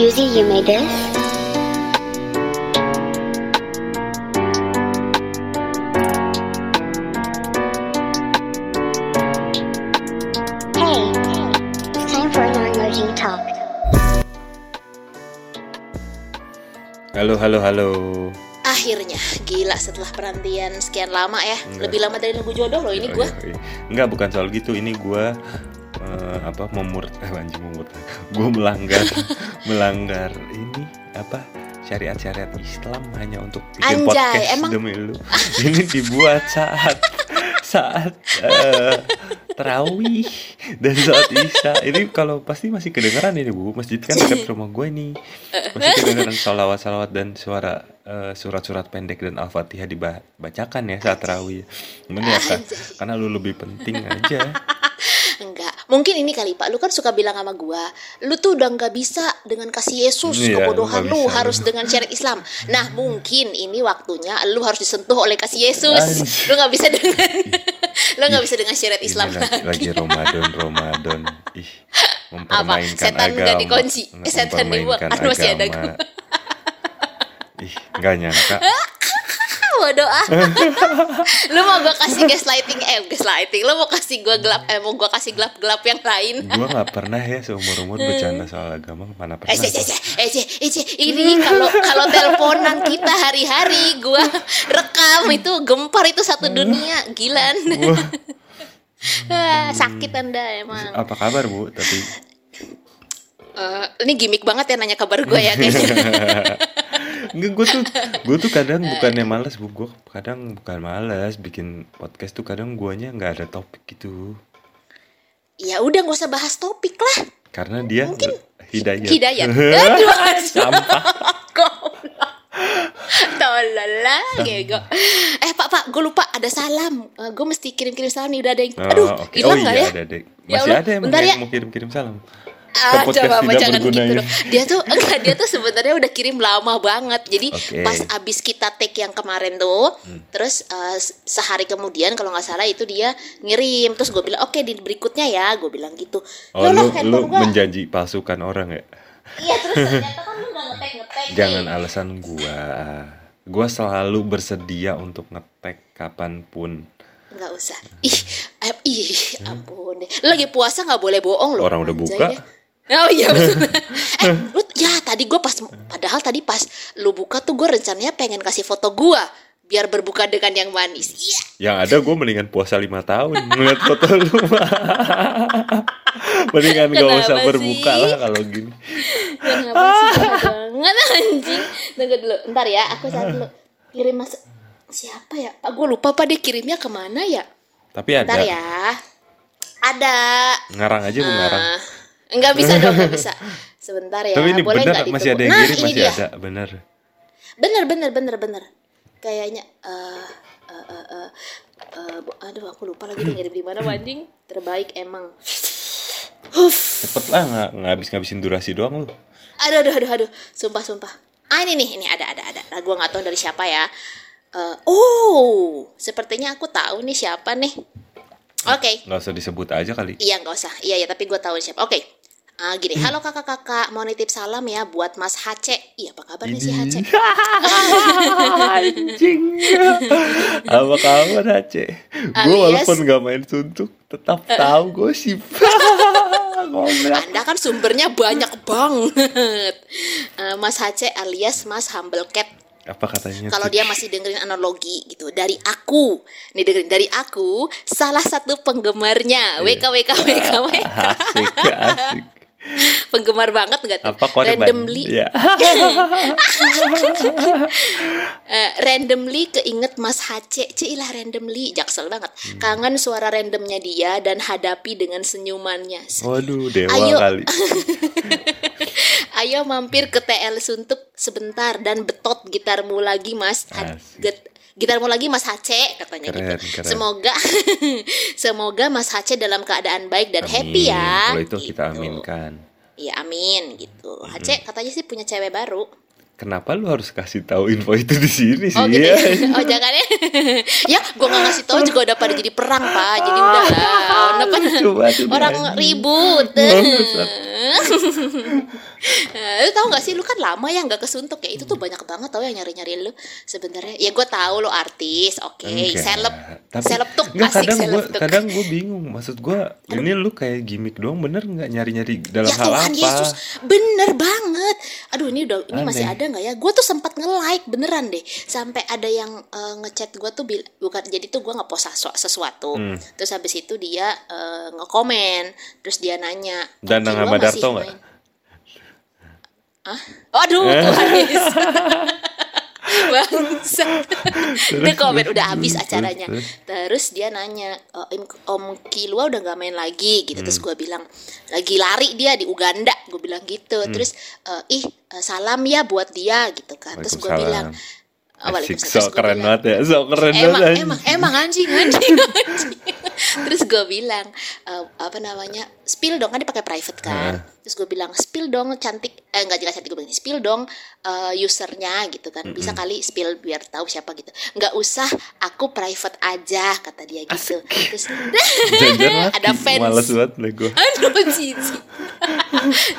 Yuzi, you made this? Hey, it's time for an emoji talk. Halo, halo, halo. Akhirnya, gila setelah penantian sekian lama ya. Enggak. Lebih lama dari nunggu jodoh loh ini Oh, gue. iya, iya. Enggak, bukan soal gitu. Ini gua eh, apa memur eh anjing memur. Gua melanggar melanggar ini apa syariat-syariat Islam hanya untuk bikin Anjay, podcast emang- demi lu. ini dibuat saat saat eh, terawih dan saat isya ini kalau pasti masih kedengeran ini bu masjid kan dekat rumah gue nih masih kedengeran salawat salawat dan suara eh, surat-surat pendek dan al-fatihah dibacakan ya saat terawih Cuman ya kan, karena lu lebih penting aja Enggak. Mungkin ini kali Pak, lu kan suka bilang sama gua, lu tuh udah nggak bisa dengan kasih Yesus, Iya, kebodohan lu bisa. harus dengan syariat Islam. Nah, mungkin ini waktunya lu harus disentuh oleh kasih Yesus. Anjir. Lu nggak bisa dengan lu nggak bisa dengan syariat Islam ini lagi, lagi Ramadan Ramadan ih mempermainkan Setan agama nggak dikunci? Setan mempermainkan Aduh, masih ada agama. ih nggak nyangka Bodoh ah. lu mau gua kasih gaslighting eh gaslighting. Lu mau kasih gua gelap eh mau gua kasih gelap-gelap yang lain. gue nggak pernah ya seumur umur bercanda soal agama mana pernah Eh, cek, eh, cek, eh, cek. ini kalau kalau teleponan kita hari-hari gua rekam itu gempar itu satu dunia gila anda. Wah, Ah, sakit anda emang apa kabar bu tapi Eh, ini gimmick banget ya nanya kabar gue ya kayaknya Enggak, gue tuh gue tuh kadang bukannya malas bu gue kadang bukan malas bikin podcast tuh kadang guanya nggak ada topik gitu ya udah gak usah bahas topik lah karena dia hidayat hidayat aduh sampah lah Gego. Eh pak pak gue lupa ada salam Gue mesti kirim-kirim salam nih udah ada yang Oh, Aduh oke. hilang oh, nggak iya, ya ada, dek. Ya Masih Allah, ada yang, bentar yang ya. mau kirim-kirim salam. Ah, coba apa jangan gitu dong. Dia tuh enggak dia tuh sebenarnya udah kirim lama banget. Jadi Oke. pas abis kita take yang kemarin tuh, Hmm. terus eh, sehari kemudian kalau nggak salah itu dia ngirim. Terus gue bilang oke di berikutnya ya, gue bilang gitu. Oh, Loh, lu, loh, lu gua- menjanji palsukan orang ya? Iya terus ternyata kan lu nggak ngetek ngetek. Jangan alasan gua. Gua selalu bersedia untuk ngetek kapan pun. Nggak usah. Ih, eh, ih, ampun deh. Lagi puasa nggak boleh bohong loh. Orang udah buka. deh. Oh iya betul. eh, lu ya tadi gue pas padahal tadi pas lu buka tuh gue rencananya pengen kasih foto gue biar berbuka dengan yang manis. Iya. Yang ada gue mendingan puasa lima tahun ngeliat foto lu. mendingan gak usah Kenapa berbuka sih? lah kalau gini. Kenapa sih banget anjing? Tunggu dulu, ntar ya, aku saat dulu kirim mas siapa ya? Pak gue lupa pak dia kirimnya ke mana ya? Tapi ada. Ntar ya. Ada. Ngarang aja lu ngarang. Enggak bisa dong, enggak bisa. Sebentar ya. Tapi ini boleh bener masih ada yang nah, masih dia. ada bener. Bener bener bener bener. Kayaknya eh eh eh eh, eh, bu- aduh aku lupa lagi ngirim di mana anjing. Terbaik emang. Huff. Cepet lah nggak habis ngabisin durasi doang lu. Aduh aduh aduh aduh. Sumpah sumpah. Ah ini nih, ini ada ada ada. Nah, gua nggak tahu dari siapa ya. Eh, oh, sepertinya aku tahu nih siapa nih. Oke. Nggak usah disebut aja kali. Iya nggak usah. Iya ya tapi gue tahu siapa. Oke. Ah, gini, halo kakak-kakak, mau nitip salam ya buat Mas Hace. Iya, apa kabar nih si Hace? Anjing. Apa kabar Aceh? Gue Alias- walaupun gak main suntuk tetap tahu gosip. Anda kan sumbernya banyak banget. Eh, Mas Hace alias Mas Humble Cat. Apa katanya? Kalau dia masih dengerin analogi gitu dari aku, nih dengerin dari aku, salah satu penggemarnya. WK WK WK WK. asik, asik. Penggemar banget nggak tuh? Apa korban? randomly, Ya. eh, randomly keinget Mas Hace. Cilah randomly, jaksel banget. Hmm. Kangen suara randomnya dia dan hadapi dengan senyumannya. Waduh, dewa Ayo. kali. Ayo mampir ke TL Suntuk sebentar dan betot gitarmu lagi Mas. Get- gitarmu lagi Mas Hace katanya Keren, gitu. keren. Semoga semoga Mas Hace dalam keadaan baik dan happy Amin. ya. Kalau itu kita Gitu. aminkan. Iya amin gitu. Hace katanya sih punya cewek baru. Kenapa lu harus kasih tahu info itu di sini sih Oh gitu. ya? Oh jangan ya. ya, gua nggak ngasih tahu juga udah pada jadi perang pak. Jadi udah lah. Orang anjing. ribut. Eh, lu tau gak sih lu kan lama ya nggak kesuntuk ya itu tuh banyak banget tau yang nyari nyari lu sebenarnya ya gue tahu lu artis oke Enggak. seleb Tapi- seleb tuh enggak, asik kadang seleb tuh kadang gue bingung maksud gue ini lu kayak gimmick doang bener nggak nyari nyari dalam ya hal Tuhan apa Yesus bener banget aduh ini udah ini masih ada nggak ya gue tuh sempat nge like beneran deh sampai ada yang eh, ngechat gue tuh bil- bukan jadi tuh gue ngepost sesu- sesuatu Hmm. terus habis itu dia eh, ngekomen terus dia nanya Dan "Kaki nama lo masih Darto nggak? main?" Ah, aduh Tuhan Yesus. Bangsa. Dia komen udah habis acaranya. terus. Dia nanya, "Eh, Om, Kilua udah gak main lagi gitu. Terus gue bilang, lagi lari dia di Uganda. Gue bilang gitu. Terus, "Eh, ih eh, salam ya buat dia gitu kan. Terus gue bilang, Oh, Asik, Terus gua keren bilang, banget ya sok keren emang banget anjing. emang emang anjing anjing, anjing. terus gue bilang eh, apa namanya spill dong kan dia pakai private kan. Terus gue bilang spill dong cantik. Eh enggak juga cantik gue bilang spill dong eh, usernya gitu kan. Bisa kali spill biar tahu siapa gitu. Nggak usah aku private aja kata dia gitu. Terus Jajan ada fans. males banget lah gue aduh cici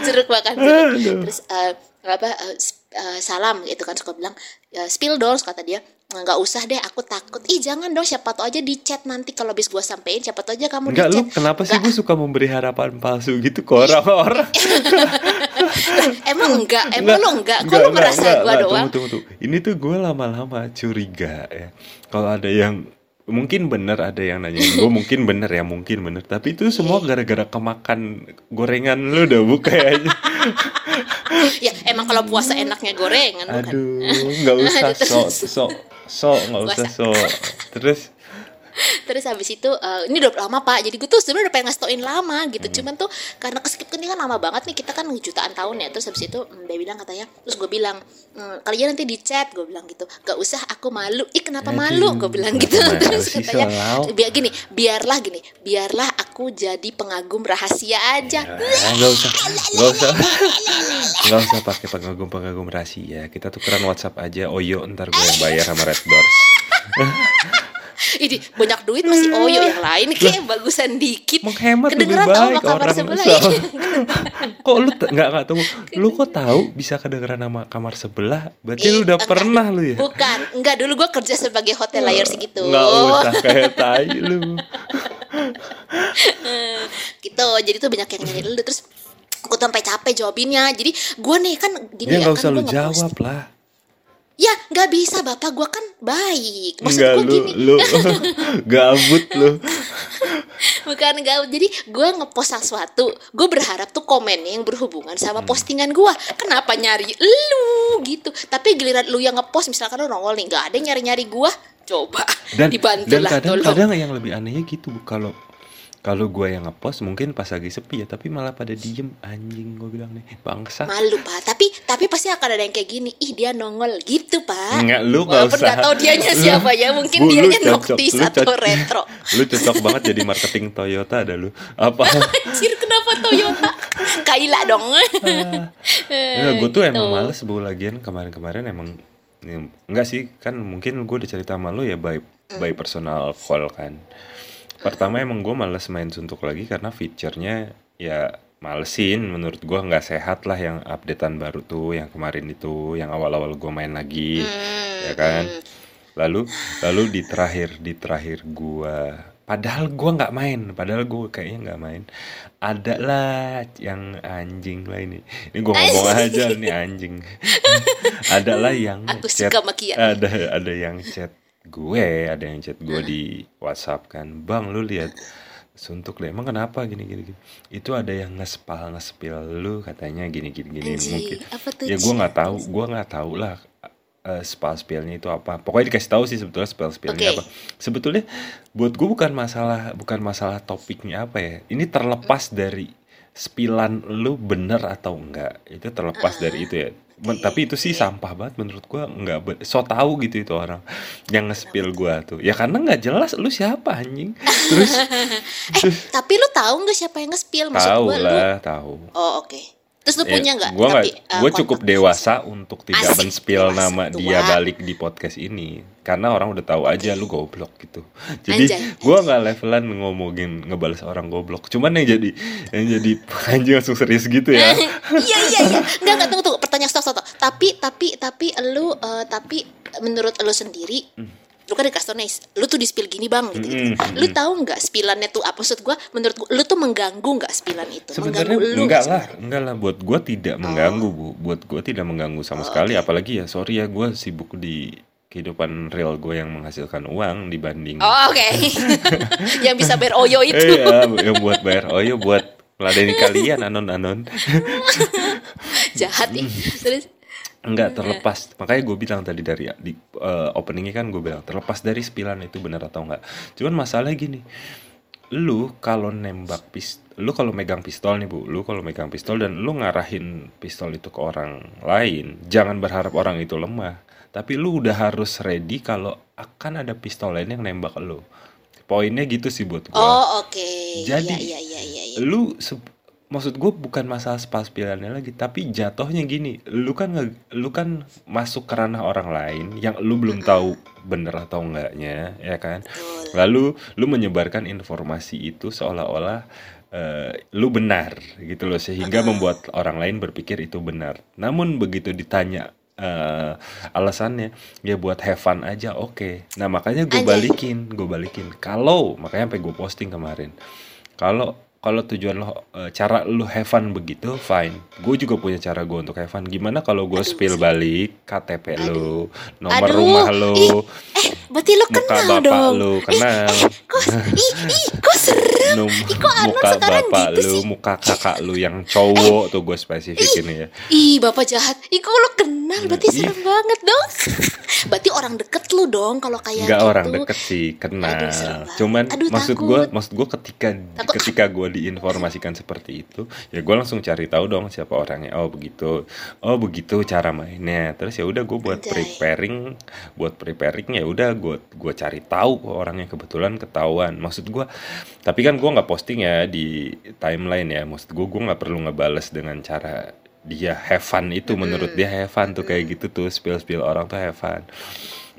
jeruk makan jeruk. Terus eh, apa eh, eh, salam gitu kan suka bilang ya, spill dong kata dia. Nggak usah deh aku takut. Ih jangan dong siapa tahu aja di chat nanti kalau bis gue sampein siapa tahu aja kamu Enggak di lu kenapa sih Nggak, gue suka memberi harapan palsu gitu ke orang-orang emang enggak emang lu enggak kok lu merasa gue doang? Tunggu, tunggu, tunggu. Ini tuh gue lama-lama curiga ya. Kalau ada yang mungkin bener ada yang nanya gue mungkin bener ya mungkin bener. Tapi itu semua gara-gara kemakan gorengan lu udah buka aja ya emang kalau puasa enaknya gorengan bukan? Aduh nggak usah sok sok sok nggak usah sok. Terus terus habis itu eh, ini udah lama pak. Jadi gue tuh sebenarnya udah pengen ngasih tauin lama gitu. Hmm. cuman tuh karena keskip ini kan lama banget nih kita kan jutaan tahun ya. Terus habis itu mm, dia bilang katanya terus gue bilang "Mm, kalian nanti di chat gue bilang gitu. Gak usah aku malu. Ih kenapa malu? Gue bilang gitu. terus katanya biar gini biarlah gini biarlah aku jadi pengagum rahasia aja. Ah, nggak usah nggak usah. Nggak usah pakai pengagum pengagum rahasia. Kita tukeran WhatsApp aja. Oyo ntar gue yang bayar sama Red Doors ini banyak duit masih oyo yang lain. Kayak bagusan dikit. menghemat lebih kedengeran tau baik sama kamar orang sebelah. ya. kok lu nggak nggak tahu lu kok tahu bisa kedengeran nama kamar sebelah? Berarti Ih, lu udah enggak. pernah lu ya? Bukan. Enggak dulu gue kerja sebagai hotelier segitu nggak usah kayak tai lu. Gitu. Jadi tuh banyak yang nyanyi dulu. Terus aku tuh sampai capek jawabinnya. Jadi gue nih kan gini ya ya, nggak kan usah lu gua jawab lah ya nggak bisa bapak gue kan baik. Maksud gue lu gini. lu. Gabut lu. Bukan nggak. Jadi gue ngepost sesuatu gue berharap tuh komennya yang berhubungan Hmm. sama postingan gue kenapa nyari lu gitu? Tapi giliran lu yang ngepost misalkan lu nongol nih nggak ada yang nyari nyari gue coba dan dibantu dan lah tolong. kadang-kadang yang lebih anehnya gitu Bu. kalau kalau gue yang ngepost mungkin pas lagi sepi ya tapi malah pada diem. Anjing gue bilang nih bangsa malu pak. Tapi tapi pasti akan ada yang kayak gini. Ih dia nongol gitu pak. Enggak, lu nggak usah. nggak tahu dianya siapa ya mungkin Bu, lu dianya cocok, noktis lu atau cocok. retro. Lu cocok banget jadi marketing Toyota ada lu. Apa? Anjir kenapa Toyota? Kaila dong. Ya, gue tuh emang Gitu. males bu. Lagian kemarin-kemarin emang ya, enggak sih. Kan mungkin gue udah cerita sama lu ya by by personal call kan pertama emang gue males main suntuk lagi karena fiturnya ya malesin. Menurut gue nggak sehat lah yang updatean baru tuh yang kemarin itu yang awal-awal gue main lagi ya kan? lalu lalu di terakhir di terakhir gue padahal gue nggak main padahal gue kayaknya nggak main. Ada lah yang anjing lah ini. Ini gue ngomong aja nih anjing. Ada lah yang Aku chat ada ada yang chat gue ada yang chat gue di WhatsApp kan bang lu lihat suntuk deh emang kenapa gini gini gini? Itu ada yang ngespal ngespil lu katanya gini gini gini Anjing, mungkin. apa tuh, ya gue nggak tahu gue nggak tahu lah eh, spell spellnya itu apa. Pokoknya dikasih tahu sih sebetulnya spell spellnya Oke. apa. Sebetulnya buat gue bukan masalah bukan masalah topiknya apa ya. Ini terlepas dari spilan lu bener atau enggak. Itu terlepas dari itu ya Men- tapi itu sih sampah banget menurut gua nggak so tahu gitu itu orang yang nge-spill gua tuh. Ya karena nggak jelas lu siapa anjing? Terus eh tapi lu tahu nggak siapa yang nge-spill? Maksud tahu gua lu lah tahu oh oke. Terus lu punya nggak? Gue Tapi, uh, gue cukup dewasa untuk tidak Asik, men-spill nama tua. dia balik di podcast ini. Karena orang udah tahu aja lu goblok gitu. Jadi gue nggak levelan ngomongin ngebales orang goblok. Cuman yang jadi yang jadi anjing langsung serius gitu ya. iya iya iya. Nggak nggak tapi tapi tapi lu eh, tapi menurut lu sendiri lu kan dikasih tau nih lu tuh di spill gini bang gitu, gitu. Mm, lu tahu nggak spillannya tuh apa maksud gua menurut gua lu tuh mengganggu nggak spillan itu Sebenarnya mengganggu lu enggak nggak lah, enggak lah. Buat gue tidak mengganggu bu. Buat gue tidak mengganggu sama Oh, sekali. oke. Apalagi ya sorry ya gue sibuk di kehidupan real gue yang menghasilkan uang dibanding oh oke yang bisa bayar oyo itu ya, yang buat bayar oyo buat meladeni kalian anon anon. jahat nih terus Enggak terlepas. Makanya gue bilang tadi dari di eh, openingnya kan gue bilang terlepas dari spilan itu benar atau enggak. Cuman masalahnya gini. Lu kalau nembak pis lu kalau megang pistol nih Bu, lu kalau megang pistol dan lu ngarahin pistol itu ke orang lain, jangan berharap orang itu lemah. Tapi lu udah harus ready kalau akan ada pistol lain yang nembak lu. Poinnya gitu sih buat gue oh oke Jadi, iya iya iya iya lu se- maksud gue bukan masalah pas-pilannya lagi tapi jatuhnya gini. Lu kan nge- lu kan masuk ke ranah orang lain yang lu belum tahu bener atau enggaknya ya kan? Lalu lu menyebarkan informasi itu seolah-olah eh, lu benar gitu loh sehingga membuat orang lain berpikir itu benar. Namun begitu ditanya eh, alasannya ya buat have fun aja oke. Nah makanya gue balikin gue balikin. Kalau makanya sampai gue posting kemarin. Kalau kalau tujuan lo eh, cara lu have fun begitu fine. Gue juga punya cara gue untuk have fun. Gimana kalau gue spill balik KTP lu nomor Aduh, rumah ih, eh berarti lu muka kenal bapak dong lu kenal kok ih ih kok serem Num, Ih, kok Arnold muka sekarang bapak gitu lu sih? muka kakak lu yang cowok tuh gue spesifikin ya Ih, bapak jahat. Ih, kok lo kenal? Berarti Ih. serem banget dong. Berarti orang deket lu dong kalau kayak nggak gitu. orang deket sih kenal Aduh, cuman Aduh, maksud gue maksud gue ketika Takut. ketika gue diinformasikan seperti itu ya gue langsung cari tahu dong siapa orangnya oh begitu oh begitu cara mainnya terus ya udah gue buat Anjay. preparing buat preparing ya udah gue gue cari tahu kok orangnya kebetulan ketahuan. Maksud gue tapi kan gue nggak posting ya di timeline ya. Maksud gue gue nggak perlu ngebales dengan cara dia have fun itu. Menurut dia have fun tuh kayak gitu tuh spill spill orang tuh have fun.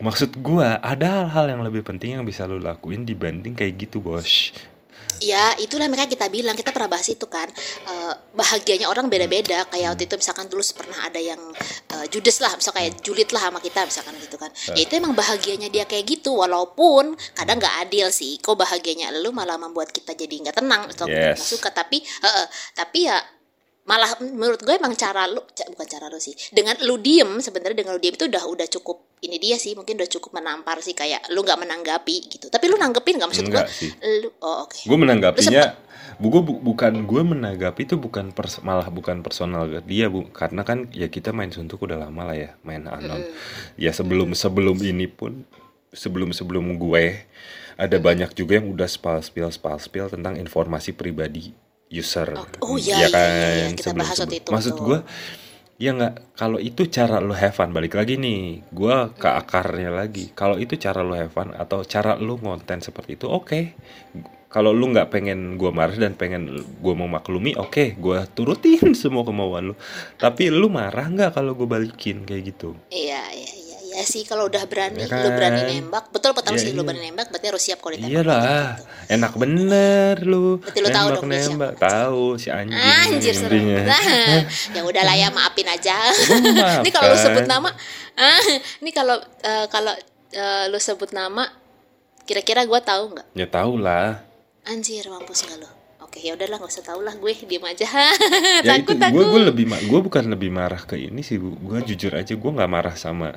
Maksud gua ada hal-hal yang lebih penting yang bisa lu lakuin dibanding kayak gitu bos Ya, itulah makanya kita bilang kita pernah bahas itu kan. eh, bahagianya orang beda-beda. Kayak waktu itu misalkan dulu pernah ada yang eh, judes lah, misal kayak julid lah sama kita misalkan gitu kan. Ya itu emang bahagianya dia kayak gitu. Walaupun kadang nggak adil sih. Kok bahagianya lu malah membuat kita jadi nggak tenang atau nggak Yes. suka. Tapi eh, eh, tapi ya malah menurut gue emang cara lu bukan cara lu sih. Dengan lu diem sebenarnya dengan lu diem itu udah udah cukup ini dia sih. Mungkin udah cukup menampar sih kayak lu nggak menanggapi gitu. Tapi lu nanggepin nggak? Maksud gue Enggak sih. lu oh oke. Gue menanggapinya bu gue bu- bukan gue menanggapi itu bukan pers- malah bukan personal ke dia bu. Karena kan ya kita main suntuk udah lama lah ya main anon. Ya sebelum sebelum ini pun sebelum sebelum gue ada banyak juga yang udah spal spill spal spill tentang informasi pribadi user. Oh, iya, iya, iya, iya. Kita bahas waktu itu, maksud gue ya nggak kalau itu cara lu have fun balik lagi nih. Gue ke akarnya lagi. Kalau itu cara lu have fun atau cara lu ngonten seperti itu oke. Kalau lu nggak pengen gue marah dan pengen gue memaklumi oke gue turutin semua kemauan lu. Tapi lu marah nggak kalau gue balikin kayak gitu? Iya, iya, iya, iya sih kalau udah berani, Ya lu berani kan? nembak, betul betul Iya, sih lu iya. berani nembak, berarti harus siap kalau ditembak. iyalah gitu. enak bener lu Berarti lu tahu dong nembak tahu si anjing Anjir serem. Nah, ya udah lah ya maafin aja. Ini kalau lu maafkan. sebut nama, ah, ini kalau eh, kalau eh, lu sebut nama, kira-kira gua tahu nggak? ya tau lah Anjir mampus nggak lu? Oke ya udahlah nggak usah tahu lah gue diem aja. ya itu takut takut. gue gue lebih gue bukan lebih marah ke ini sih gue jujur aja gue nggak marah sama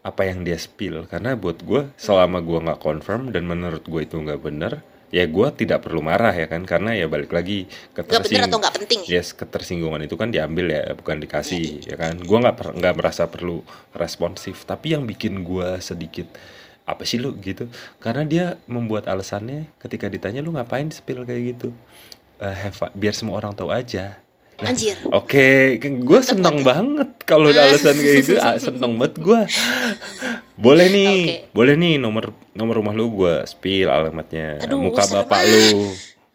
apa yang dia spill. Karena buat gue selama gue nggak confirm dan menurut gue itu nggak bener ya gue tidak perlu marah ya kan? Karena ya balik lagi bener atau nggak penting ya? yes ketersinggungan itu kan diambil ya bukan dikasih ya kan? Gue nggak nggak merasa perlu responsif. Tapi yang bikin gue sedikit apa sih lu? gitu. Karena dia membuat alasannya ketika ditanya lu ngapain spill kayak gitu? Eh, have fun- biar semua orang tahu aja Anjir. Oke, gue seneng banget kalau ada alasan kayak gitu. Ah, seneng banget gue. Boleh nih, Oke. boleh nih nomor nomor rumah lu gue spill alamatnya, Aduh, muka bapak lu,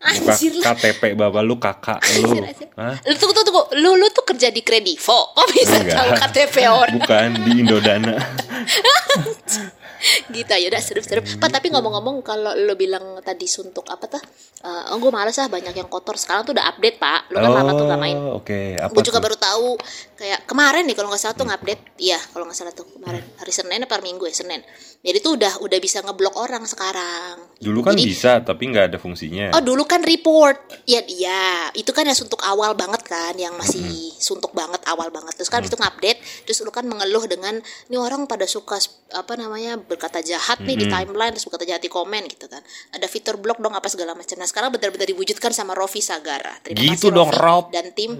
Anjir lah. KTP bapak lu kakak lu. Anjir, anjir. Hah? Lu tunggu tunggu tunggu. Lu lu tuh kerja di Kredivo. Kok bisa Enggak. tahu KTP orang? Bukan di Indodana. gitu ya udah seru-seru. Pak tapi ngomong-ngomong kalau lo bilang tadi suntuk apa tuh? Eh, oh gue males ah banyak yang kotor. Sekarang tuh udah update pak. Lo kan lama tuh gak main. Oh, Oke, apa gue juga tuh? Hmm. baru tahu. Kayak kemarin nih kalau nggak salah tuh ngupdate. Iya kalau nggak salah tuh kemarin. Hari Senin apa Minggu ya? Senin jadi tuh udah udah bisa ngeblok orang sekarang. Dulu kan Jadi, bisa, tapi nggak ada fungsinya. Oh dulu kan report. Ya iya. Itu kan ya suntuk awal banget kan yang masih suntuk banget awal banget. Terus kan itu ngupdate terus lu kan mengeluh dengan ini orang pada suka apa namanya berkata jahat nih di timeline terus berkata jahat di komen gitu kan. Ada fitur blok dong apa segala macam. Nah sekarang benar-benar diwujudkan sama Rofi Sagara. Terima Gitu kasih dong, Rofi. Rob. dan tim.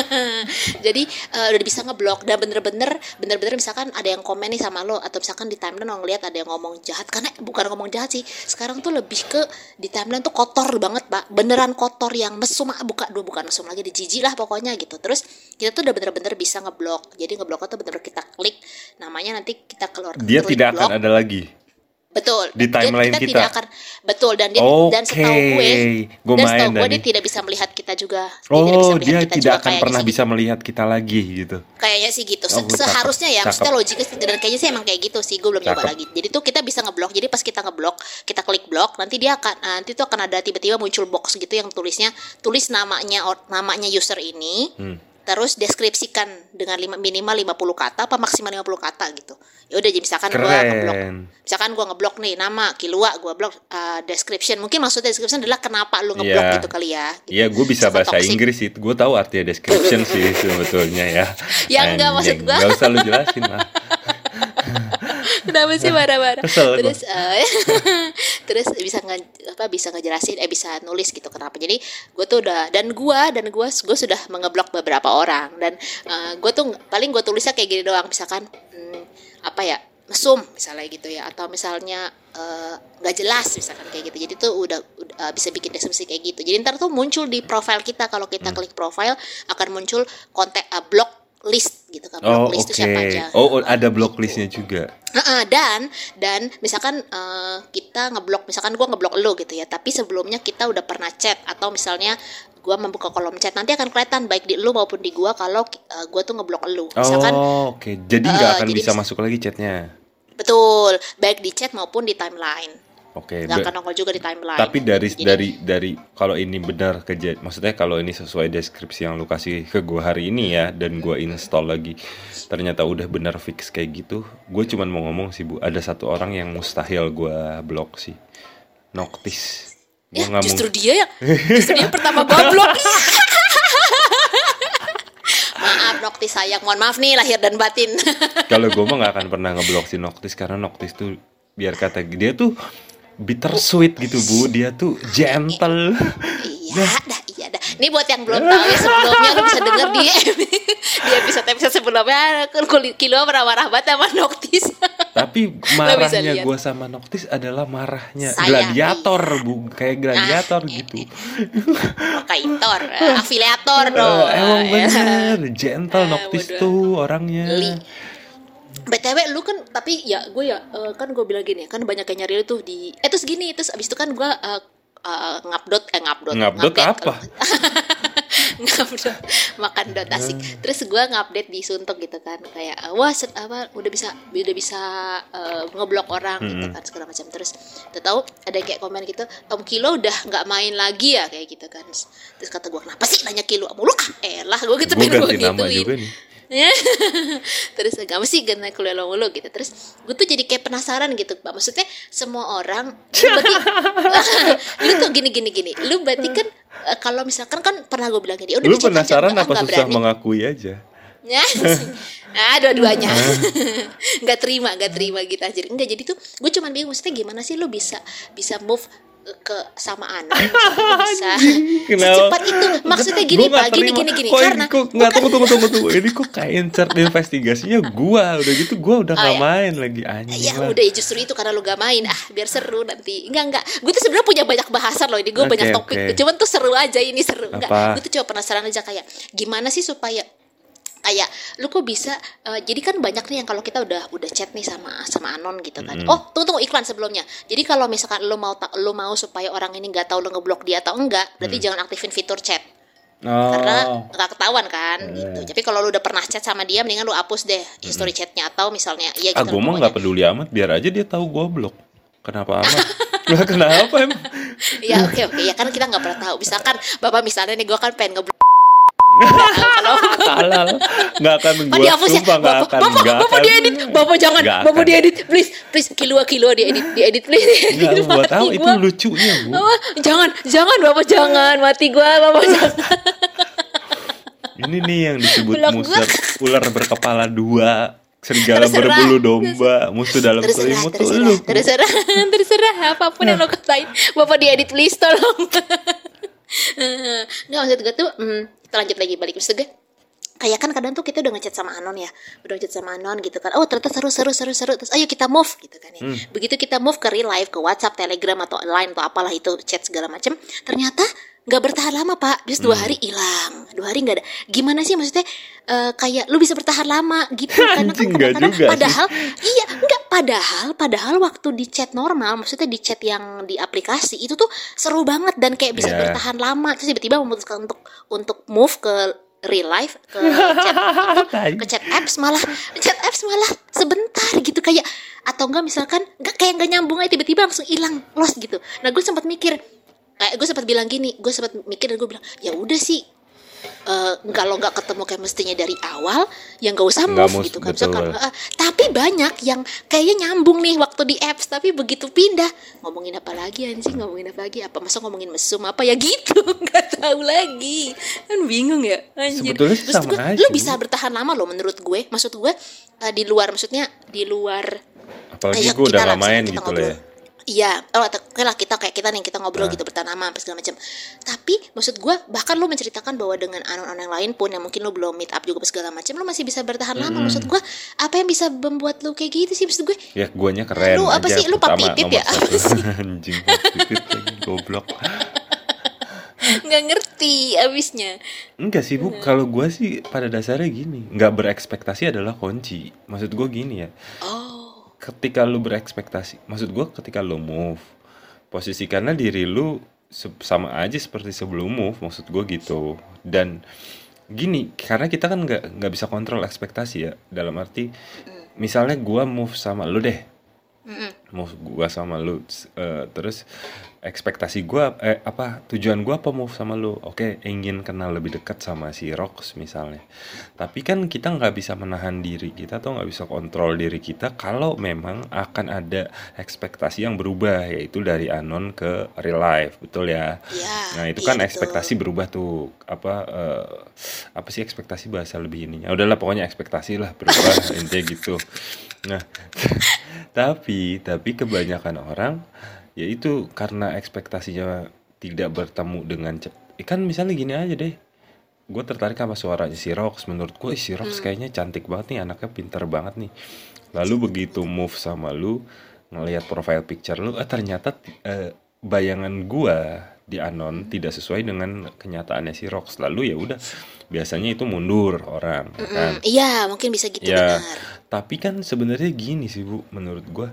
Jadi eh, udah bisa ngeblok. Dan bener-bener bener-bener misalkan ada yang komen nih sama lo atau misalkan di timeline lo ngeliat ada yang ngomong jahat karena bukan ngomong jahat sih sekarang tuh lebih ke di timeline tuh kotor banget pak beneran kotor yang mesum buka dua bukan mesum lagi dijijik lah pokoknya gitu terus kita tuh udah bener-bener bisa ngeblok jadi ngebloknya tuh bener-bener kita klik namanya nanti kita keluar Dia tidak blok. akan ada lagi. Betul. Di Dia- timeline kita. kita. tidak akan betul dan dia Oke. dan setahu gue Gua dan setahu gue dia tidak bisa melihat kita juga. Oh, tidak bisa dia melihat kita tidak juga akan pernah sih bisa melihat kita lagi gitu. Kayaknya sih gitu. Se- Oh, Seharusnya ya, maksudnya cakep. logiknya sih- dan kayaknya sih emang kayak gitu sih. Gue belum nyoba lagi. Jadi tuh kita bisa ngeblok. Jadi pas kita ngeblok, kita klik blok, nanti dia akan nanti tuh akan ada tiba-tiba muncul box gitu yang tulisnya tulis namanya or- namanya user ini. Hmm. Terus deskripsikan dengan lima, minimal 50 kata apa maksimal 50 kata gitu. Ya udah jadi misalkan gua ngeblok. Keren. Misalkan gua ngeblok nih nama Kilua, gua blok uh, description. Mungkin maksudnya description adalah kenapa lu ngeblok Iya. gitu kali ya. gitu. Iya, gue bisa Misalkan bahasa toxic. Inggris sih. Gue tahu artinya description sih sebetulnya ya. Ya, enggak, maksud gua. Nggak usah lu jelasin lah. Kenapa sih marah-marah? Gua. terus eh, terus bisa nge, apa bisa ngejelasin eh bisa nulis gitu kenapa. Jadi gue tuh udah dan gue dan gue gue sudah mengeblok beberapa orang. Dan gue tuh paling gue tulisnya kayak gini doang. Misalkan hmm, apa ya mesum misalnya gitu ya. Atau misalnya eh, nggak jelas misalkan kayak gitu. Jadi tuh udah, udah, eh, bisa bikin deskripsi kayak gitu. Jadi ntar tuh muncul di profile kita. Kalau Hmm. kita klik profile akan muncul kontak eh, blog list gitu kan Oh, blog list oke. itu siapa aja Oh, oh, ada block listnya juga. Heeh, dan dan misalkan eh, kita ngeblok misalkan gua ngeblok lo gitu ya tapi sebelumnya kita udah pernah chat atau misalnya gua membuka kolom chat nanti akan kelihatan baik di lu maupun di gua kalau eh, gua tuh ngeblok lu misalkan Oh, oke. Jadi nggak Eh, akan jadi bisa bisa- masuk lagi chatnya. betul baik di chat maupun di timeline Oke. nggak be- akan nongol juga di timeline Tapi dari Jadi- dari dari kalau ini benar kejadian, maksudnya kalau ini sesuai deskripsi yang lu kasih ke gua hari ini ya dan gua install lagi ternyata udah benar fix kayak gitu. Gue cuman mau ngomong sih Bu, ada satu orang yang mustahil gua blok sih. Noctis. Gua ya justru mung- dia ya justru dia pertama gua blok maaf Nokti sayang mohon maaf nih lahir dan batin kalau gue mah nggak akan pernah ngeblok si Noctis karena Noctis tuh biar kata dia tutu bittersweet gitu Bu. Dia tuh gentle. Iya dah, iya dah. Ini buat yang belum tahu ya sebelumnya lu bisa denger di di episode episode sebelumnya kilo marah-marah banget sama Noctis. Tapi marahnya gue sama Noctis adalah marahnya Saya, gladiator, bu, kayak gladiator Nah, gitu. Kaitor, eh, afiliator dong. Eh, emang Eh, bener, gentle Ah, Noctis bodoh. tuh orangnya. Li. BTW lu kan tapi ya gue ya eh, kan gue bilang gini kan banyak yang nyari lu tuh di eh terus gini terus abis itu kan gue eh, eh, ngupdate eh ngupdate Ngupdate ngupdate apa? ngupdate makan dot asik. Terus gue ngupdate di suntuk gitu kan kayak eh, wah set, apa udah bisa udah bisa eh, ngeblok orang gitu kan segala macam. Terus tahu ada yang kayak komen gitu Om Kilo udah nggak main lagi ya? Kayak gitu kan. Terus kata gue kenapa sih nanya Kilo mulu? Ah elah gue gitu Gue pengen ganti nama gituin. juga nih. Ya. terus gak mesti kena kuliah mulu gitu terus gue tuh jadi kayak penasaran gitu pak maksudnya semua orang lu berarti lu tuh gini gini gini lu berarti kan eh, kalau misalkan kan pernah gue bilang gini udah Lu penasaran apa susah berani. mengakui aja? Ya, ah dua-duanya nggak terima nggak terima gitu aja enggak jadi tuh gue cuman bingung maksudnya gimana sih lu bisa bisa move ke sama anak Lu bisa secepat itu. Maksudnya gini Gua pak gini gini gini. Kok karena kok nggak tunggu tunggu tunggu tunggu. Ini kok kayak insert investigasinya gua. Udah gitu gua udah Oh, nggak ya. main lagi anjing Ya lah. udah ya justru itu karena lu gak main. Ah biar seru nanti. Enggak enggak gue tuh sebenarnya punya banyak bahasan loh ini. Gue Oke, banyak topik. oke. cuman tuh seru aja ini seru. Enggak gue tuh coba penasaran aja kayak gimana sih supaya kayak lu kok bisa eh, jadi kan banyak nih yang kalau kita udah udah chat nih sama sama anon gitu kan. Mm. oh tunggu tunggu iklan sebelumnya. Jadi kalau misalkan lu mau lu mau supaya orang ini nggak tahu lu ngeblok dia atau enggak berarti jangan aktifin fitur chat. Mm. Oh. karena nggak ketahuan kan gitu. Tapi kalau lu udah pernah chat sama dia mendingan lu hapus deh history chatnya atau misalnya ya ah gitu gue lah mah nggak peduli amat biar aja dia tahu gue blok. Kenapa amat? Lah kenapa emang? Ya oke oke. Ya kan kita nggak pernah tahu. Misalkan bapak misalnya nih gue kan pengen ngeblok halal. Nggak akan gue ya? sumpah nggak bapak akan bapak, nggak bapak akan diedit. Bapak jangan. Nggak bapak akan. diedit please. Please kilo kilo diedit diedit please. Nggak buat tahu. Itu lucunya bu. Bapak, jangan jangan bapak jangan. Mati gua bapak jangan. Ini nih yang disebut Blok gua. musuh ular berkepala dua serigala Terserah. berbulu domba musuh dalam selimut. tuh terserah lu terserah terserah. Apa pun yang lo katain. Bapak diedit please tolong nggak maksud gue tuh hmm, kita lanjut lagi balik maksud gue kayak kan kadang tuh kita udah ngechat sama Anon ya udah ngechat sama Anon gitu kan. Oh ternyata seru seru seru seru. Terus ayo kita move gitu kan ya. Begitu kita move ke real life ke WhatsApp Telegram atau Line atau apalah itu chat segala macem ternyata nggak bertahan lama pak. Bis dua hari hilang. Dua hari nggak ada. Gimana sih maksudnya eh, kayak lu bisa bertahan lama gitu? Karena kan nggak kadang-kadang juga sih. padahal iya enggak padahal padahal waktu di chat normal maksudnya di chat yang di aplikasi itu tuh seru banget dan kayak bisa Iya. bertahan lama. Terus tiba-tiba memutuskan untuk untuk move ke real life ke chat. Ke chat apps malah. Chat apps malah sebentar gitu kayak atau enggak misalkan enggak kayak enggak nyambung aja tiba-tiba langsung hilang lost gitu. Nah gue sempat mikir kayak gue sempat bilang gini gue sempat mikir dan gue bilang ya udah sih eh, kalau nggak ketemu kayak mestinya dari awal ya nggak usah move mus- gitu kan. betul. Misalkan, eh, tapi banyak yang kayaknya nyambung nih waktu di apps tapi begitu pindah. Ngomongin apa lagi anjing? Ngomongin apa lagi? Apa masa ngomongin mesum? Apa ya gitu? Nggak tahu lagi. Kan bingung ya anjir. Sebetulnya Maksud sama gue, aja, lu bisa bertahan lama loh menurut gue. Maksud gue eh, di luar maksudnya di luar apalagi gue kita udah nggak main gitu lah ya Iya, oh, oke lah kita kayak kita nih kita ngobrol Nah. gitu bertahan lama apa segala macam. Tapi maksud gue bahkan lu menceritakan bahwa dengan anon-anon yang lain pun yang mungkin lu belum meet up juga segala macam, lu masih bisa bertahan lama. Maksud gue apa yang bisa membuat lu kayak gitu sih maksud gue? ya guanya keren Lu apa aja sih? Lu papipip nomor ya? Apa sih? anjing lagi goblok Nggak ngerti abisnya. enggak sih bu kalau gue sih pada dasarnya gini nggak berekspektasi adalah kunci maksud gue gini ya Oh, ketika lu berekspektasi maksud gue ketika lu move posisikanlah diri lu sama aja seperti sebelum move maksud gue gitu. Dan gini karena kita kan nggak nggak bisa kontrol ekspektasi ya dalam arti misalnya gua move sama lu deh. Move gua sama lu eh, terus ekspektasi gua eh apa tujuan gua apa move sama lu oke ingin kenal lebih dekat sama si Rox misalnya tapi kan kita nggak bisa menahan diri kita atau nggak bisa kontrol diri kita kalau memang akan ada ekspektasi yang berubah yaitu dari anon ke real life betul ya Iya. Nah itu iya, kan betul. ekspektasi berubah tuh apa eh, apa sih ekspektasi bahasa lebih ininya? Udahlah pokoknya ekspektasi lah berubah intinya gitu. Nah tapi tapi kebanyakan orang yaitu karena ekspektasinya tidak bertemu dengan cep- eh, kan misalnya gini aja deh. Gue tertarik sama suaranya si Rox. Menurut gue si Hmm. Rox kayaknya cantik banget nih anaknya pinter banget nih. Lalu begitu move sama lu ngelihat profile picture lu eh ternyata eh, bayangan gua di anon tidak sesuai dengan kenyataannya si Rox. Lalu ya udah biasanya itu mundur orang ya kan? Iya, mungkin bisa gitu ya benar. tapi kan sebenarnya gini sih bu menurut gua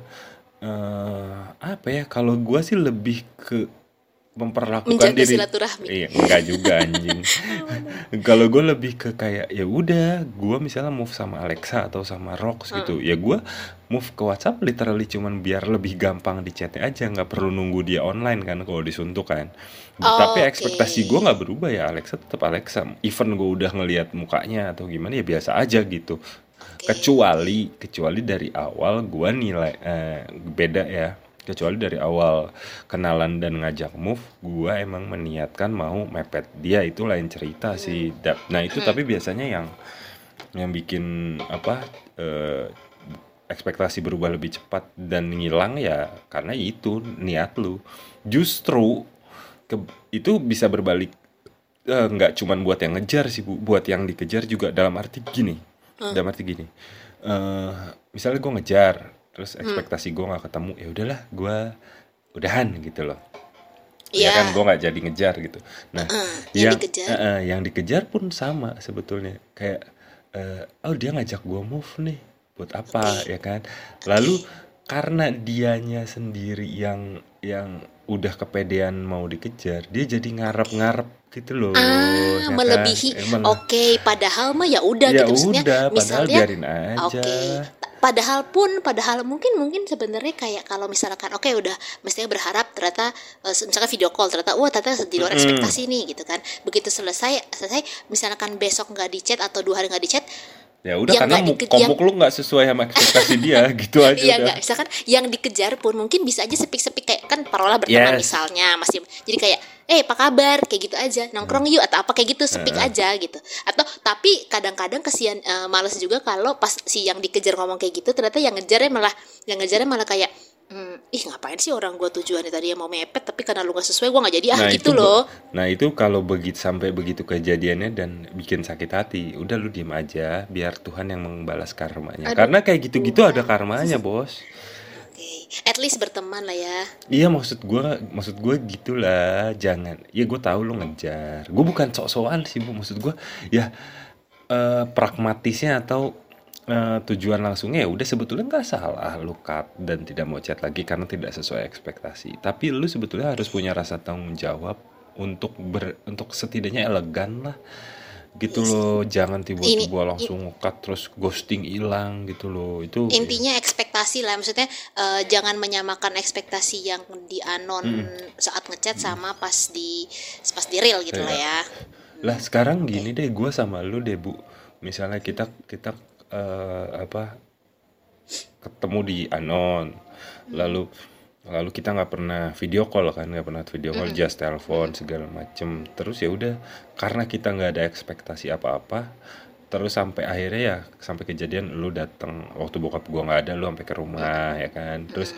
eh apa ya? Kalau gua sih lebih ke memperlakukan Menjaga diri. silaturahmi. iya enggak juga anjing. Kalau gue lebih ke kayak ya udah gue misalnya move sama Alexa atau sama Rox gitu ya gue move ke WhatsApp literally cuman biar lebih gampang di chatnya aja nggak perlu nunggu dia online kan kalau disuntuk kan. Oh, tapi oke. ekspektasi gue nggak berubah ya Alexa tetap Alexa. Even gue udah ngelihat mukanya atau gimana ya biasa aja gitu kecuali kecuali dari awal gue nilai eh, beda ya. Kecuali dari awal kenalan dan ngajak move gue emang meniatkan mau mepet. Dia itu lain cerita sih. Da- nah itu tapi biasanya yang yang bikin apa eh, ekspektasi berubah lebih cepat dan ngilang ya karena itu niat lu. Justru ke- itu bisa berbalik eh, nggak cuman buat yang ngejar sih bu. Buat yang dikejar juga. Dalam arti gini dalam arti gini eh misalnya gue ngejar terus ekspektasi gue nggak ketemu ya udahlah gue udahan gitu loh. Ya Iya. kan gue nggak jadi ngejar gitu. Nah Heeh, yang dikejar. eh, eh, yang dikejar pun sama sebetulnya. Kayak eh, oh dia ngajak gue move nih buat apa ya kan? Lalu karena dianya sendiri yang yang udah kepedean mau dikejar dia jadi ngarep-ngarep gitu loh ya ah kan? melebihi Eh, mele- oke padahal mah ya udah ya gitu maksudnya udah padahal misalnya biarin aja Oke. Ta- Padahal pun, padahal mungkin mungkin sebenarnya kayak kalau misalkan, oke udah mestinya berharap ternyata eh, misalkan video call ternyata, wah ternyata di luar Mm-mm. ekspektasi nih gitu kan. Begitu selesai, selesai misalkan besok nggak di chat atau dua hari nggak di chat, ya udah yang karena nggak dike- komuk lu nggak sesuai sama ekspektasi dia gitu aja Iya udah enggak, misalkan yang dikejar pun mungkin bisa aja sepik-sepik kayak kan parola berteman Yes. misalnya masih jadi kayak eh apa kabar? Kayak gitu aja. Nongkrong yuk atau apa kayak gitu. Sepik aja gitu. Atau tapi kadang-kadang kesian eh, males juga kalau pas si yang dikejar ngomong kayak gitu ternyata yang ngejarnya malah yang ngejarnya malah kayak hmm, ih ngapain sih orang gua tujuannya tadi yang mau mepet tapi karena lu nggak sesuai gua nggak jadi ah gitu itu loh. nah itu kalau begitu sampai begitu kejadiannya dan bikin sakit hati udah lu diem aja biar Tuhan yang membalas karmanya. Aduh. karena kayak gitu-gitu ada karmanya bos. At least berteman lah ya. Iya maksud gua maksud gua gitulah. Jangan ya gue tahu lu ngejar. Gue bukan sok-sokan sih bu. Maksud gua ya eh, pragmatisnya atau eh, tujuan langsungnya ya udah sebetulnya nggak salah lu cut dan tidak mau chat lagi karena tidak sesuai ekspektasi. Tapi lu sebetulnya harus punya rasa tanggung jawab untuk ber untuk setidaknya elegan lah. Gitu loh jangan tiba-tiba langsung cut terus ghosting hilang gitu loh. Itu intinya ekspektasi lah. Maksudnya eh, jangan menyamakan ekspektasi yang di anon saat ngechat sama pas di pas di real gitu lah ya. Lah sekarang gini deh, gue sama lu deh bu, misalnya kita kita eh, apa ketemu di anon, lalu lalu kita nggak pernah video call kan, nggak pernah video call, just telepon segala macem. Terus ya udah, karena kita nggak ada ekspektasi apa-apa, terus sampai akhirnya ya sampai kejadian lu datang waktu bokap gua nggak ada, lu sampai ke rumah ya kan, terus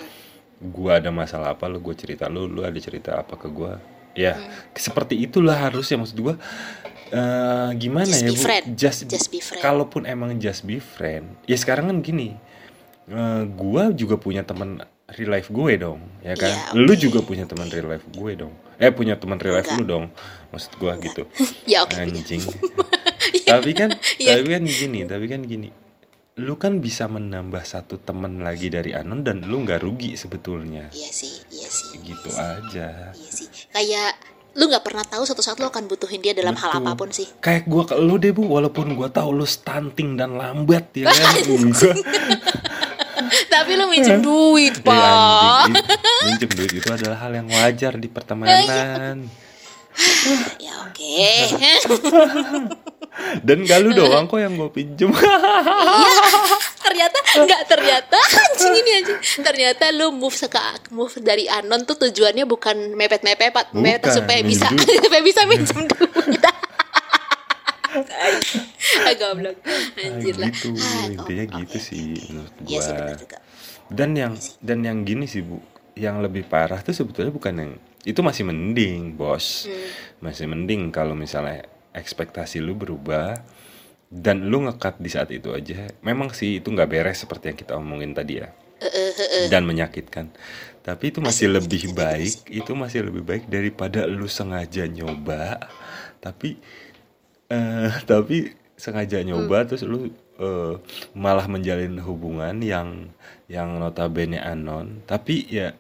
gua ada masalah apa lu gue cerita lu lu ada cerita apa ke gua? Ya seperti itulah harusnya maksud gua eh gimana Just ya be bu? friend. just, Just be friend. kalaupun emang just be friend ya sekarang kan gini eh, gua juga punya teman real life gue dong ya kan? Iya, lu oke. juga punya teman real life gue dong. Eh punya teman real life Enggak. lu dong maksud gua gitu. Ya oke anjing tapi kan Iya. tapi kan gini tapi kan gini. Lu kan bisa menambah satu teman lagi dari anon dan lu nggak rugi sebetulnya. Iya sih iya sih. Gitu aja. Iya sih. Kayak lu nggak pernah tahu suatu saat lu akan butuhin dia dalam hal Betul. apa pun sih. Kayak gua ke lu deh bu walaupun gua tahu lu stunting dan lambat ya kan? Gua- tapi lu minjem duit Eh, pak. minjem duit itu adalah hal yang wajar di pertemanan ya oke. Dan gak lu doang kok yang gue pinjem. Ternyata nggak ternyata. Anjing ini anjing. Ternyata lu move seka move dari anon tuh tujuannya bukan mepet mepet pak. Mepet supaya bisa supaya bisa minjem duit. Ah goblok. Anjir lah. gitu. Ah, intinya gitu sih menurut iya sih gua dan yang dan yang gini sih bu yang lebih parah tuh sebetulnya bukan yang itu masih mending bos. Hmm. masih mending kalau misalnya ekspektasi lu berubah dan lu ngekat di saat itu aja. Memang sih itu nggak beres seperti yang kita omongin tadi ya. Dan menyakitkan. Tapi itu masih lebih baik itu masih lebih baik daripada lu sengaja nyoba. Tapi eh tapi sengaja nyoba Hmm. terus lu eh, malah menjalin hubungan yang yang notabene anon. Tapi ya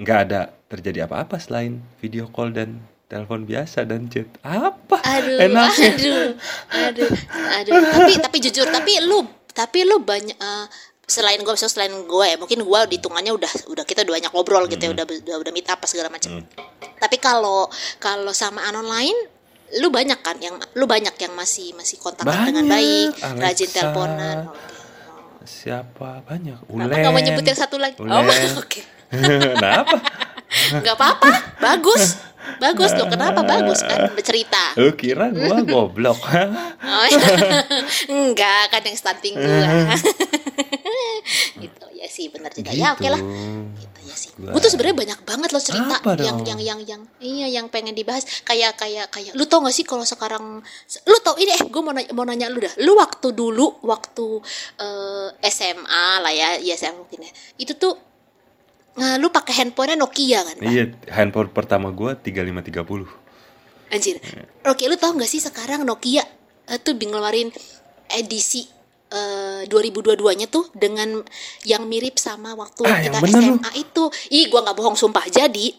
nggak ada terjadi apa-apa selain video call dan telepon biasa dan chat. Apa? Aduh enaknya aduh aduh aduh. Tapi tapi jujur tapi lu tapi lu banyak eh, selain gue selain gue ya mungkin gue hitungannya udah udah kita udah banyak ngobrol gitu ya udah udah udah meet up apa segala macam. Hmm. tapi kalau kalau sama anon lain lu banyak kan yang lu banyak yang masih masih kontak dengan Banyak, baik rajin Alexa. teleponan. Oke siapa? Banyak. Kenapa nggak mau nyebut yang satu lagi? Oh, Ulen. oke. nah apa Nggak apa-apa. Bagus. Bagus loh. Kenapa bagus kan bercerita? lu kira gua goblok Oh, enggak kan yang stunting gua. gitu ya sih benar juga. Ya oke lah. Gitu ya sih. Gua- Gue tuh sebenarnya banyak banget loh cerita yang dong? yang yang yang iya yang pengen dibahas kayak kayak kayak lu tau gak sih kalau sekarang lu tau ini eh gue mau nanya, mau nanya lu dah lu waktu dulu waktu eh, SMA lah ya ya SMA mungkin ya itu tuh eh, lu pakai handphonenya Nokia kan Pak? iya handphone pertama gua 3530 Anjir. Oke, lu tau gak sih sekarang Nokia eh, tuh di ngeluarin edisi eh 2022-nya tuh dengan yang mirip sama waktu Ah, kita bener lu. SMA itu. Ih, gua nggak bohong sumpah. Jadi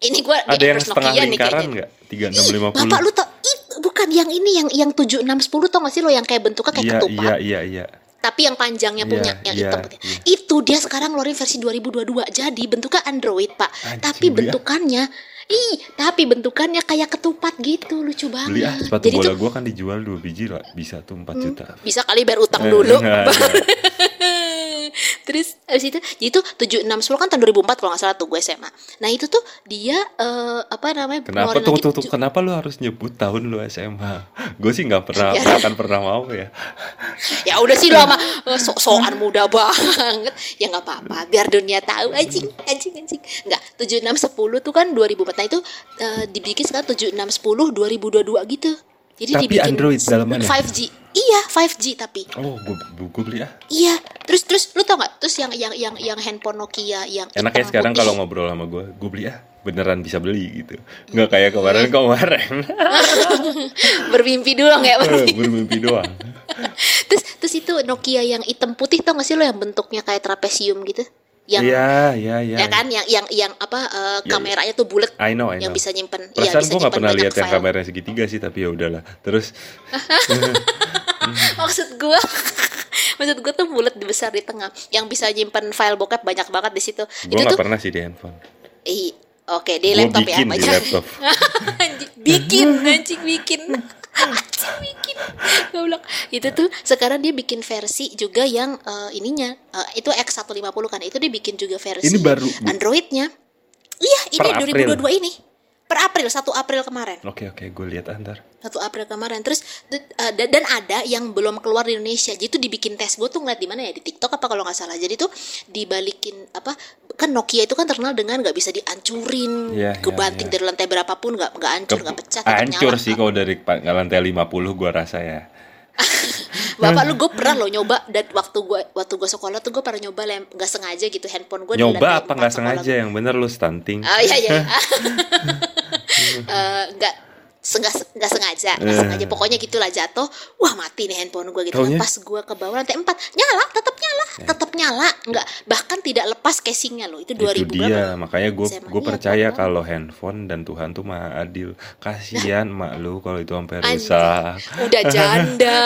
ini gua Ada yang setengah Nokia nih lingkaran nggak? Tiga enam Ih, lima Bapak puluh. lu tau itu bukan yang ini yang yang 7 6 10 tau gak sih lo yang kayak bentuknya kayak Iya ketupat. iya iya iya. Tapi yang panjangnya Iya, punya yang iya, hitam putih. iya. Itu dia sekarang ngeluarin versi 2022. Jadi bentuknya Android, Pak. Anjing, tapi ah. bentukannya Ih, tapi bentukannya kayak ketupat gitu, lucu banget. Beli ah sepatu Jadi bola tuh gua kan dijual dua biji lah, bisa tuh 4 juta. bisa kali bayar utang Eh, dulu. enggak, enggak. Terus habis itu, jadi itu 7 6 10 kan tahun 2004 kalau nggak salah tuh gue SMA. Nah, itu tuh dia eh, apa namanya? Kenapa tuh, tuh, kenapa lu harus nyebut tahun lu SMA? Gue sih nggak pernah, Ya. nggak akan pernah mau ya. Ya udah sih lo sama eh, sok-sokan muda banget. Ya nggak apa-apa, biar dunia tahu anjing, anjing, anjing. Enggak, 7 6 10 tuh kan 2004. Nah, itu eh, dibikin sekarang 7 6 10 2022 gitu. Jadi Tapi dibikin Android dalamannya? 5G. Iya, 5G tapi. Oh, gue gue beli ah. Iya, terus terus lu tau nggak? Terus yang yang yang yang handphone Nokia yang Enaknya hitam sekarang kalau ngobrol sama gue, gue beli ah. Beneran bisa beli gitu. Nggak kayak kemarin kemarin. bermimpi doang ya bermimpi. Bermimpi doang. terus terus itu Nokia yang hitam putih tau gak sih lo yang bentuknya kayak trapesium gitu yang Iya, iya, iya. ya kan yang yang yang apa eh, Ya, kameranya tuh bulat I know, I know. yang bisa nyimpen iya Perasaan bisa gue nggak pernah lihat yang kameranya segitiga sih, tapi ya udahlah. Terus maksud gua maksud gua tuh bulat besar di tengah yang bisa nyimpen file bokep banyak banget di situ gue itu nggak pernah sih di handphone. ih oke di Gua laptop ya bikin di baca. laptop. Bikin anjing bikin bikin goblok itu tuh sekarang dia bikin versi juga yang eh, ininya eh, itu X150 kan itu dia bikin juga versi Ini baru. Androidnya iya ini Per April. 2022 ini per April 1 April kemarin Oke, oke, gue lihat ah, ntar. 1 April kemarin terus uh, dan ada yang belum keluar di Indonesia jadi tuh dibikin tes gue tuh ngeliat di mana ya di TikTok apa kalau nggak salah jadi tuh dibalikin apa kan Nokia itu kan terkenal dengan nggak bisa dihancurin iya, kebanting iya. dari lantai berapapun nggak nggak hancur nggak pecah Hancur sih kalau dari lantai 50 gue rasa ya. bapak lu gue pernah lo nyoba dan waktu gue waktu gue sekolah tuh gue pernah nyoba lem nggak sengaja gitu handphone gue Nyoba apa nggak sengaja yang bener lu stunting. Ah iya iya. iya. Eh, nggak nggak nggak sengaja nggak Eh. sengaja. Pokoknya gitulah jatuh. Wah mati nih handphone gue gitu kan. Taunya? pas gue ke bawah lantai empat nyala tetap nyala tetap nyala. Nggak bahkan tidak lepas casingnya loh. Itu 2000 itu berapa dia. makanya gue gue Iya, percaya kalau handphone dan Tuhan tuh maha adil. Kasihan mak lu kalau itu sampai rusak. Udah janda.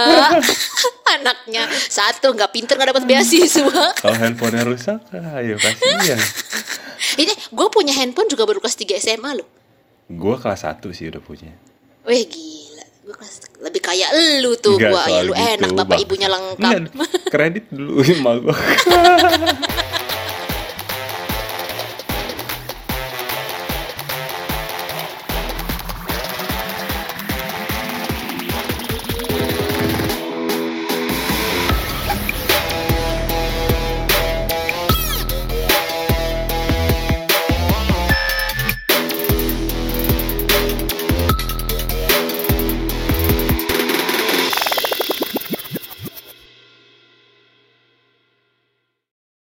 Anaknya satu nggak pinter nggak dapat beasiswa. Kalau handphonenya rusak ayo kasihan. Ini gue punya handphone juga baru kelas 3 SMA loh. Gue kelas 1 sih udah punya Weh gila. Gue kelas lebih kayak lu tuh gue ya lu gitu, enak bapak Bang. ibunya lengkap. Kredit dulu emak gue